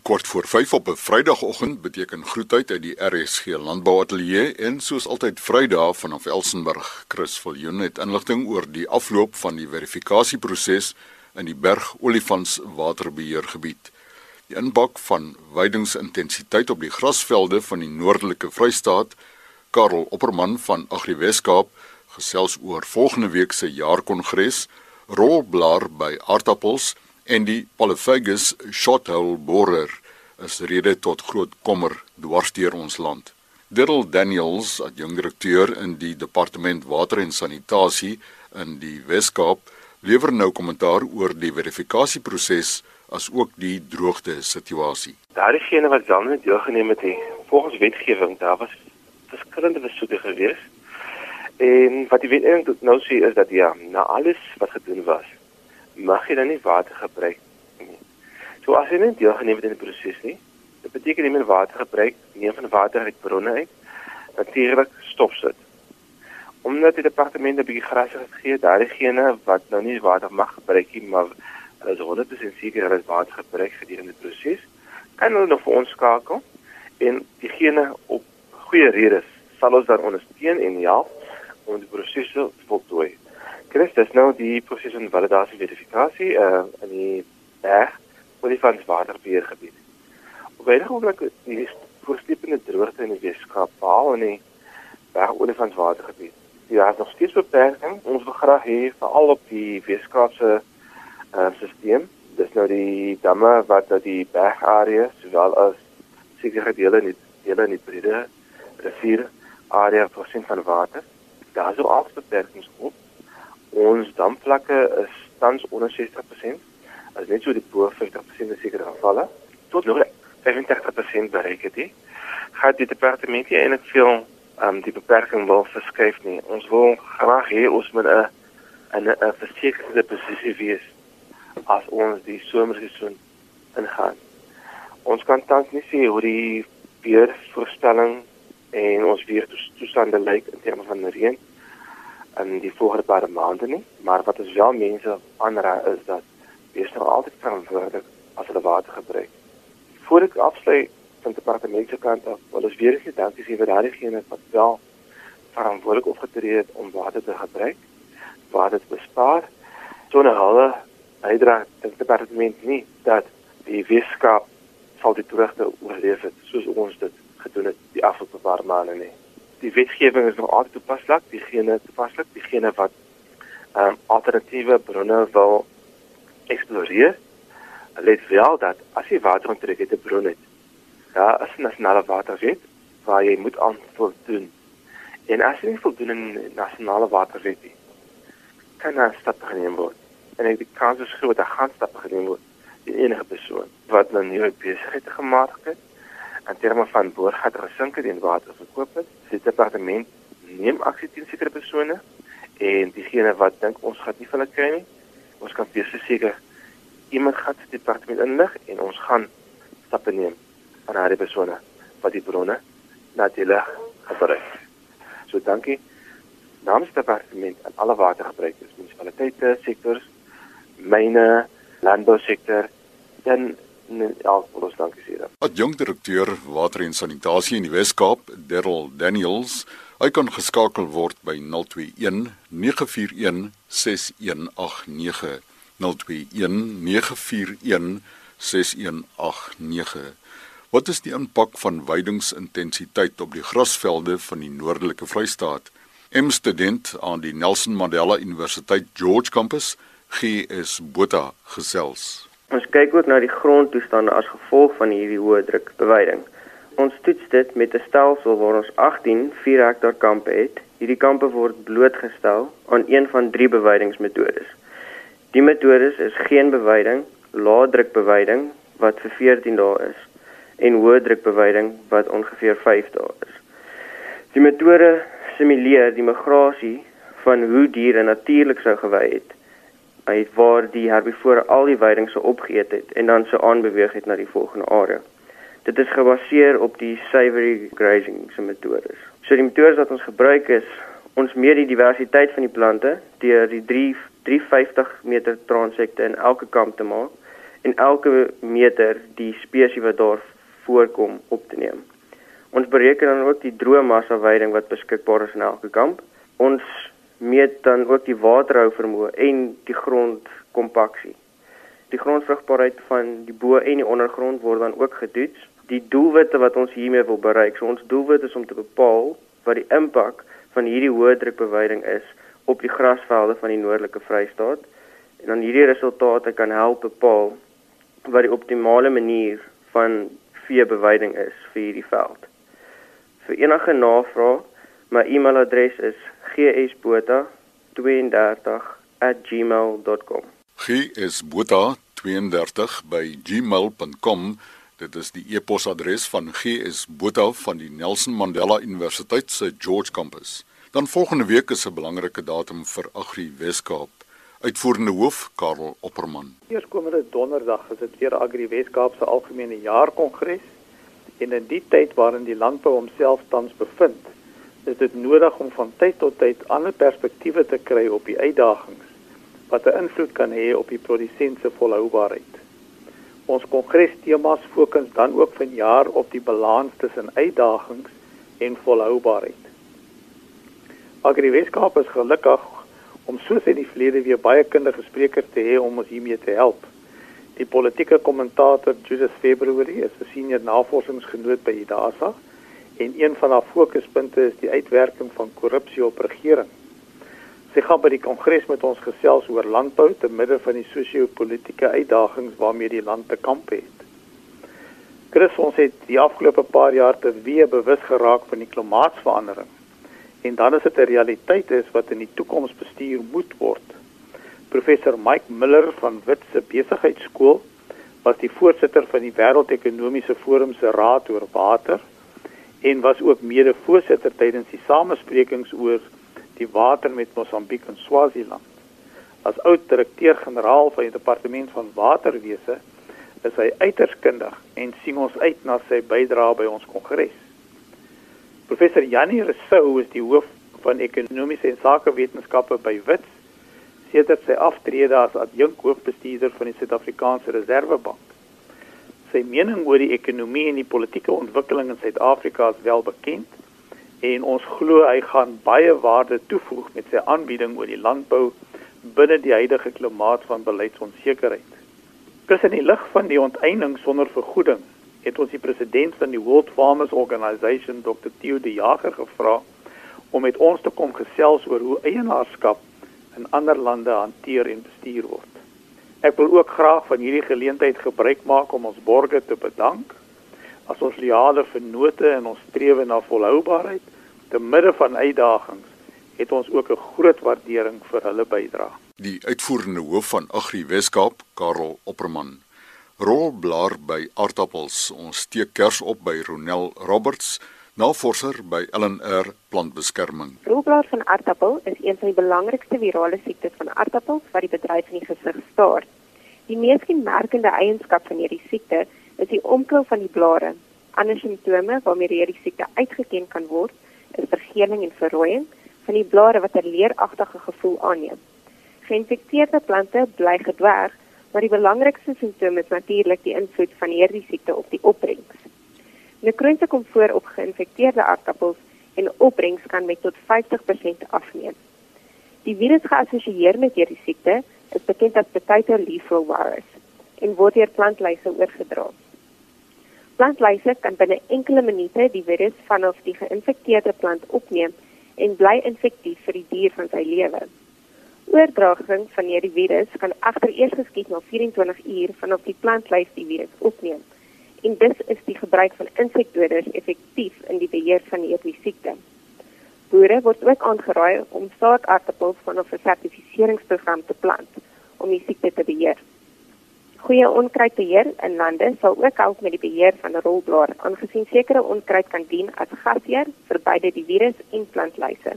Kort voor 5 op 'n Vrydagoggend beteken groetheid uit die RSG Landbouateljee en soos altyd Vrydag vanaf Elsenburg. Chris Viljoen het inligting oor die afloop van die verifikasieproses in die Berg Olifants Waterbeheergebied. Die inbak van weidingsintensiteit op die grasvelde van die Noordelike Vrystaat, Karel Opperman van Agri Weskaap, gesels oor volgende week se jaarkongres, rolblaar by aardappels en die Polyphagus shothole borer is rede tot groot kommer dwarsteer ons land. Diddle Daniels, adjunkdirekteur in die departement water en sanitasie in die Wes-Kaap, lewer nou kommentaar oor die verifikasieproses as ook die droogte situasie. Daar is geen wat dan net deelgeneem het nie. Volgens wetgewing daar was verskillende besoeke gewees. En wat die wetgewing nou sê is dat ja, na alles wat gedoen was, mag jy dan nie water gebruik nie. So as jy nie deelgeneem het in die proses nie, dit beteken nie meer water gebruik, neem van water uit bronne uit, natuurlik stop sit. Omdat die departement 'n bietjie gras het gegee, daar is gene wat nou nie water mag gebruik nie, maar hulle is 100% seker hulle het water gebruik gedurende die proses, kan hulle nog vir ons skakel en diegene op goeie redes sal ons dan ondersteun en help om die proses te voltooi. Chris, dis nou die proses van validasie verifikasie uh in die berg olifants waterbeheergebied. Op baie oomblik die voorsleepende droogte in die Weskaap behaal in die berg olifants watergebied. Daar is nog steeds beperking. Ons wil graag hê veral op die Weskaapse uh stelsel, dis nou die damme wat uit die bergarea sowel as sekere dele in die dele in die brede rivier area voorsien van water. Daar is ook beperkings op Ons damvlakke is tans onder 60%. As net so die bo 50% in sekere gevalle tot nog 35% bereik het. Gaat die departement hier eintlik veel um die beperking wil verskuif nie. Ons wil graag hê ons moet 'n 'n 'n versekerde posisie wees as ons die somerseisoen ingaan. Ons kan tans nie sê hoe die weervoorspelling en ons weertoestande lyk in terme van reën in die volgende paar maande nie, maar wat ons wel mense aanraai is dat wees nou altyd verantwoordelik as hulle water gebruik. Voor ek afsluit van die departement se kant af, wil ons weer eens dankie sê vir daardie gene wat wel verantwoordelik opgetree het om water te gebruik, water te bespaar. Sonder hulle bydra die departement nie dat die wetenskap sal dit regte oorleef het soos ons dit gedoen het die afgelope paar maande nie die wetgewing is nog altyd toepaslik, diegene toepaslik, diegene wat ehm um, alternatiewe bronne wil eksploreer. Let wel dat as jy water onttrek het 'n bron het, daar is 'n nasionale waterwet waar jy moet antwoord doen. En as jy nie voldoen aan die nasionale waterwet nie, kan daar stappe geneem word. En ek die kans is groot dat gaan stappe geneem word in enige persoon wat nou nie besigheid gemaak het in terme van boorgat gesinke en water verkoop het. Die departement neem aksie teen sekere persone en diegene wat dink ons gaan nie van hulle kry nie, ons kan weer seker iemand gaan die departement inlig en ons gaan stappe neem aan daardie persone wat die bronne natuurlik gebruik. So dankie namens die departement aan alle watergebruikers, munisipaliteite, sektors, myne, landbousektor en Nee, ja, ons dankie sê. Adjunkdirekteur Water en Sanitasie in die Wes-Kaap, Darryl Daniels, hy kan geskakel word by 021 941 6189. 021 941 6189. Wat is die impak van weidingsintensiteit op die grasvelde van die noordelike Vrystaat? M-student aan die Nelson Mandela Universiteit George Campus, GS Botha gesels. Ons kyk ook na die grondtoestande as gevolg van hierdie hoë druk beweiding. Ons toets dit met 'n stelsel waar ons 18 4 hektaar kampe het. Hierdie kampe word blootgestel aan een van drie beweidingsmetodes. Die metodes is geen beweiding, lae druk beweiding wat vir 14 dae is en hoë druk beweiding wat ongeveer 5 dae is. Die metode simuleer die migrasie van hoe diere natuurlik sou gewei het uit waar die herbivore al die veiding se opgeëet het en dan so aanbeweeg het na die volgende area. Dit is gebaseer op die savory grazing se metodes. So die metodes wat ons gebruik is ons meet die diversiteit van die plante deur die 3 350 meter transekte in elke kamp te maak en elke meter die spesies wat daar voorkom op te neem. Ons bereken dan ook die droë massa veiding wat beskikbaar is in elke kamp. Ons meet dan ook die waterhou vermoë en die grondkompaksie. Die grondvrugbaarheid van die bo en die ondergrond word dan ook getoets. Die doelwitte wat ons hiermee wil bereik, so ons doelwit is om te bepaal wat die impak van hierdie hoë drukbeweiding is op die grasvelde van die noordelike Vrystaat en dan hierdie resultate kan help bepaal wat die optimale manier van veebeweiding is vir hierdie veld. Vir enige navraag, my e-mailadres is gsbota32@gmail.com. gsbota32@gmail.com Dit is die e-posadres van GS Botha van die Nelson Mandela Universiteit se George Campus. Dan volgende week is 'n belangrike datum vir Agri Weskaap. Uitvoerende hoof Karel Opperman. Eerskomende donderdag is dit weer Agri Weskaap se algemene jaarkongres en in die tyd waarin die landbou homself tans bevind, is dit nodig om van tyd tot tyd ander perspektiewe te kry op die uitdagings wat 'n invloed kan hê op die produsent se volhoubaarheid. Ons kongrestemas fokus dan ook vanjaar op die balans tussen uitdagings en volhoubaarheid. Agri Weskaap is gelukkig om soos in die verlede weer baie kundige sprekers te hê om ons hiermee te help. Die politieke kommentator Judith February is 'n senior navorsingsgenoot by IDASA en een van haar fokuspunte is die uitwerking van korrupsie op regering. Sy gaan by die kongres met ons gesels oor landbou te midde van die sosio-politiese uitdagings waarmee die land te kamp het. Chris ons het die afgelope paar jaar te weer bewus geraak van die klimaatsverandering en dan is dit 'n realiteit is wat in die toekoms bestuur moet word. Professor Mike Miller van Wits se Besigheidsskool was die voorsitter van die Wêreldekonomiese Forum se raad oor water en was ook mede-voorsitter tydens die samesprekings oor die water met Mosambiek en Swaziland. As oud direkteur-generaal van die departement van waterwese is hy uiters kundig en sien ons uit na sy bydrae by ons kongres. Professor Janie Rousseau is die hoof van ekonomiese en sakewetenskappe by Wits sedert sy aftrede as adjunk hoofbestuurder van die Suid-Afrikaanse Reserwebank. Sy mening oor die ekonomie en die politieke ontwikkeling in Suid-Afrika is wel bekend en ons glo hy gaan baie waarde toevoeg met sy aanbieding oor die landbou binne die huidige klimaat van beleidsonsekerheid. Tussen die lig van die onteiening sonder vergoeding het ons die president van die World Farmers Organization Dr. Theo de Jager gevra om met ons te kom gesels oor hoe eienaarskap in ander lande hanteer en bestuur word. Ek wil ook graag van hierdie geleentheid gebruik maak om ons borgers te bedank as ons leale vennote in ons strewe na volhoubaarheid te midde van uitdagings het ons ook 'n groot waardering vir hulle bydrae. Die uitvoerende hoof van Agri Weskaap, Karel Opperman rolblaar by aardappels. Ons steek kers op by Ronel Roberts, navorser by LNR Plantbeskerming. Rolblaar van aardappel is een van die belangrikste virale siektes van aardappels wat die bedryf in die gesig staar. Die mees kenmerkende eienskap van hierdie siekte is die omkrul van die blare. Ander simptome waarmee hierdie siekte uitgeken kan word, is vergeling en verrooiing van die blare wat 'n leeragtige gevoel aanneem. Geïnfekteerde plante bly gedwerg maar die belangrikste simptoom is natuurlik die invloed van hierdie siekte op die opbrengs. Nekroonse kom voor op geïnfekteerde aardappels en opbrengs kan met tot 50% afneem. Die virus geassosieer met hierdie siekte is bekend as potato leaf roll virus en word deur plantluise oorgedra. Plantluise kan binne enkele minute die virus vanaf die geïnfekteerde plant opneem en bly infektief vir die dier van sy lewe. Oordraging van hierdie virus kan egter eers geskied na 24 uur vanaf die plantlyf die virus opneem. En dis is die gebruik van insekdoders effektief in die beheer van hierdie siekte. Boere word ook aangeraai om saadaartappels van 'n sertifiseringsprogram te plant om die siekte te beheer. Goeie onkruidbeheer in lande sal ook help met die beheer van rolblaar, aangesien sekere onkruid kan dien as gasheer vir beide die virus en plantlyse.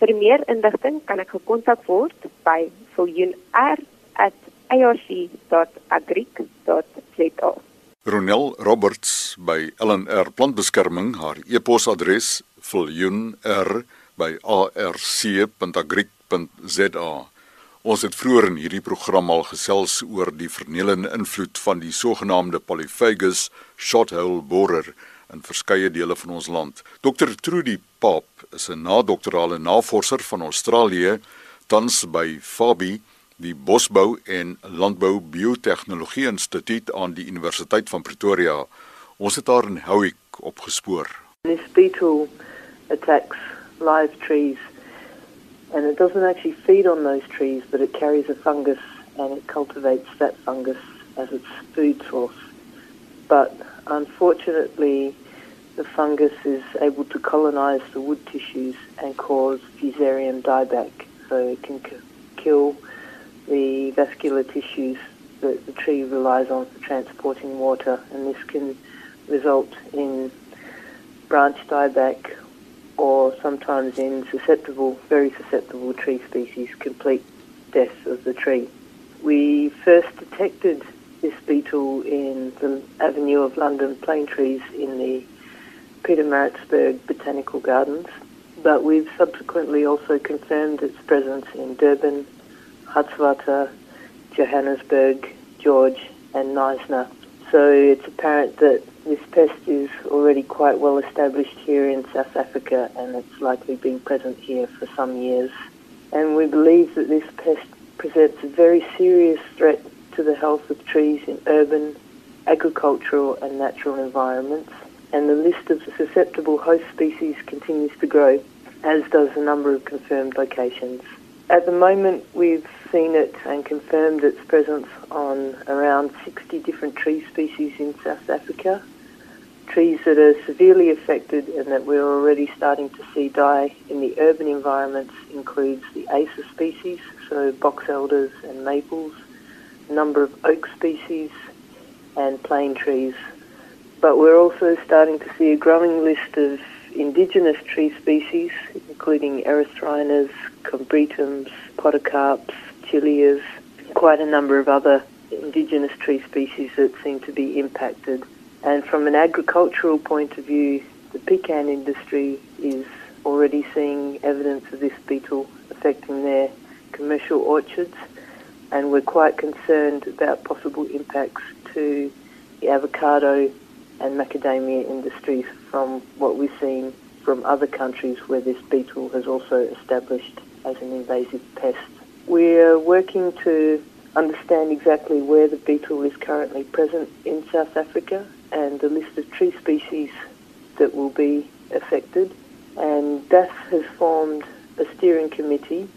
Vir meer inligting kan ek gekontak word by viljoenr@arc.agric.za. Ronel Roberts by LNR Plantbeskerming haar e-posadres viljoenr@arc.agric.za. Ons het vroeër in hierdie program al gesels oor die vernelende invloed van die sogenaamde Polyphagus shothole borer in verskeie dele van ons land. Dr Trudy Pap is 'n nadoktorale navorser van Australië tans by Fabi die Bosbou en Landbou Biotehnologie Instituut aan die Universiteit van Pretoria. Ons het daar in Howick opgespoor. This beetle attacks live trees and it doesn't actually feed on those trees but it carries a fungus and it cultivates that fungus as its food source. But unfortunately the fungus is able to colonize the wood tissues and cause fusarium dieback so it can kill the vascular tissues that the tree relies on for transporting water, and this can result in branch dieback or sometimes in susceptible, very susceptible tree species, complete death of the tree. We first detected this beetle in the avenue of London plane trees in the Peter Pietermaritzburg Botanical Gardens, but we've subsequently also confirmed its presence in Durban, Hartswater, Johannesburg, George, and Neisner. So it's apparent that this pest is already quite well established here in South Africa and it's likely been present here for some years. And we believe that this pest presents a very serious threat to the health of trees in urban, agricultural, and natural environments. And the list of susceptible host species continues to grow, as does the number of confirmed locations. At the moment, we've seen it and confirmed its presence on around 60 different tree species in South Africa. Trees that are severely affected and that we're already starting to see die in the urban environments includes the Acer species, so box elders and maples, a number of oak species, and plane trees. But we're also starting to see a growing list of indigenous tree species, including erythrinas, combretums, podocarps, chilias, quite a number of other indigenous tree species that seem to be impacted. And from an agricultural point of view, the pecan industry is already seeing evidence of this beetle affecting their commercial orchards, and we're quite concerned about possible impacts to the avocado and macadamia industries from what we've seen from other countries where this beetle has also established as an invasive pest. We're working to understand exactly where the beetle is currently present in South Africa and the list of tree species that will be affected. And DAS has formed a steering committee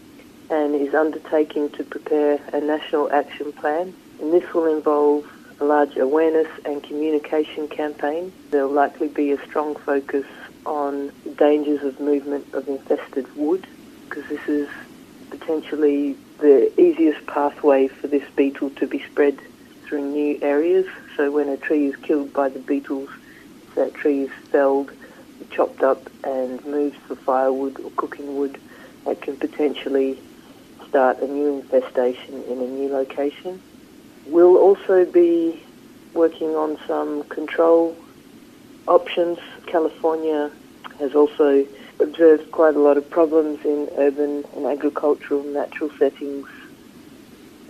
and is undertaking to prepare a national action plan. And this will involve a large awareness and communication campaign. There will likely be a strong focus on dangers of movement of infested wood because this is potentially the easiest pathway for this beetle to be spread through new areas. So when a tree is killed by the beetles, that tree is felled, chopped up and moved for firewood or cooking wood, that can potentially start a new infestation in a new location. We'll also be working on some control options. California has also observed quite a lot of problems in urban and agricultural natural settings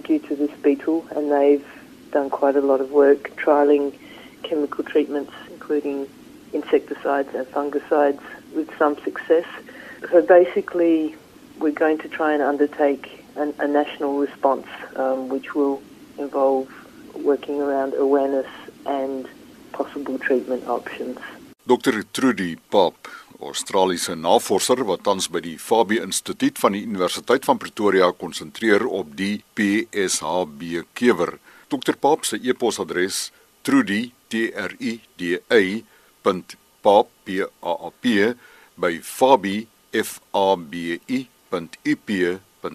due to this beetle, and they've done quite a lot of work trialing chemical treatments, including insecticides and fungicides, with some success. So basically, we're going to try and undertake an, a national response, um, which will involve working around awareness and possible treatment options. Dr. Trudy Pap, Australiese navorser wat tans by die Fabie Instituut van die Universiteit van Pretoria konsentreer op die PSHB kewer. Dr. Pap se e-posadres trudy t r u d y .pap p a a p by fabie f a b i .ip.ac.za.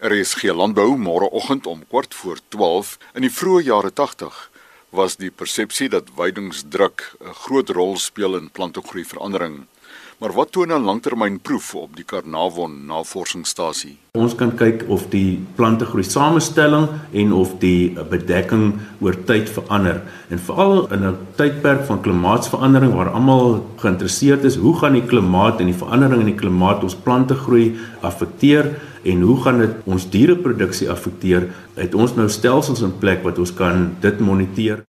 Er is geen landbou môreoggend om kwart voor 12 in die vroeë jare 80 was die persepsie dat weidingsdruk 'n groot rol speel in plantegroei verandering. Maar wat toon 'n langtermynproef op die Carnarvon navorsingsstasie? Ons kan kyk of die plante groei samestelling en of die bedekking oor tyd verander. En veral in 'n tydperk van klimaatsverandering waar almal geïnteresseerd is, hoe gaan die klimaat en die verandering in die klimaat ons plante groei affekteer en hoe gaan dit ons diereproduksie affekteer? Het ons nou stelsels in plek wat ons kan dit moniteer?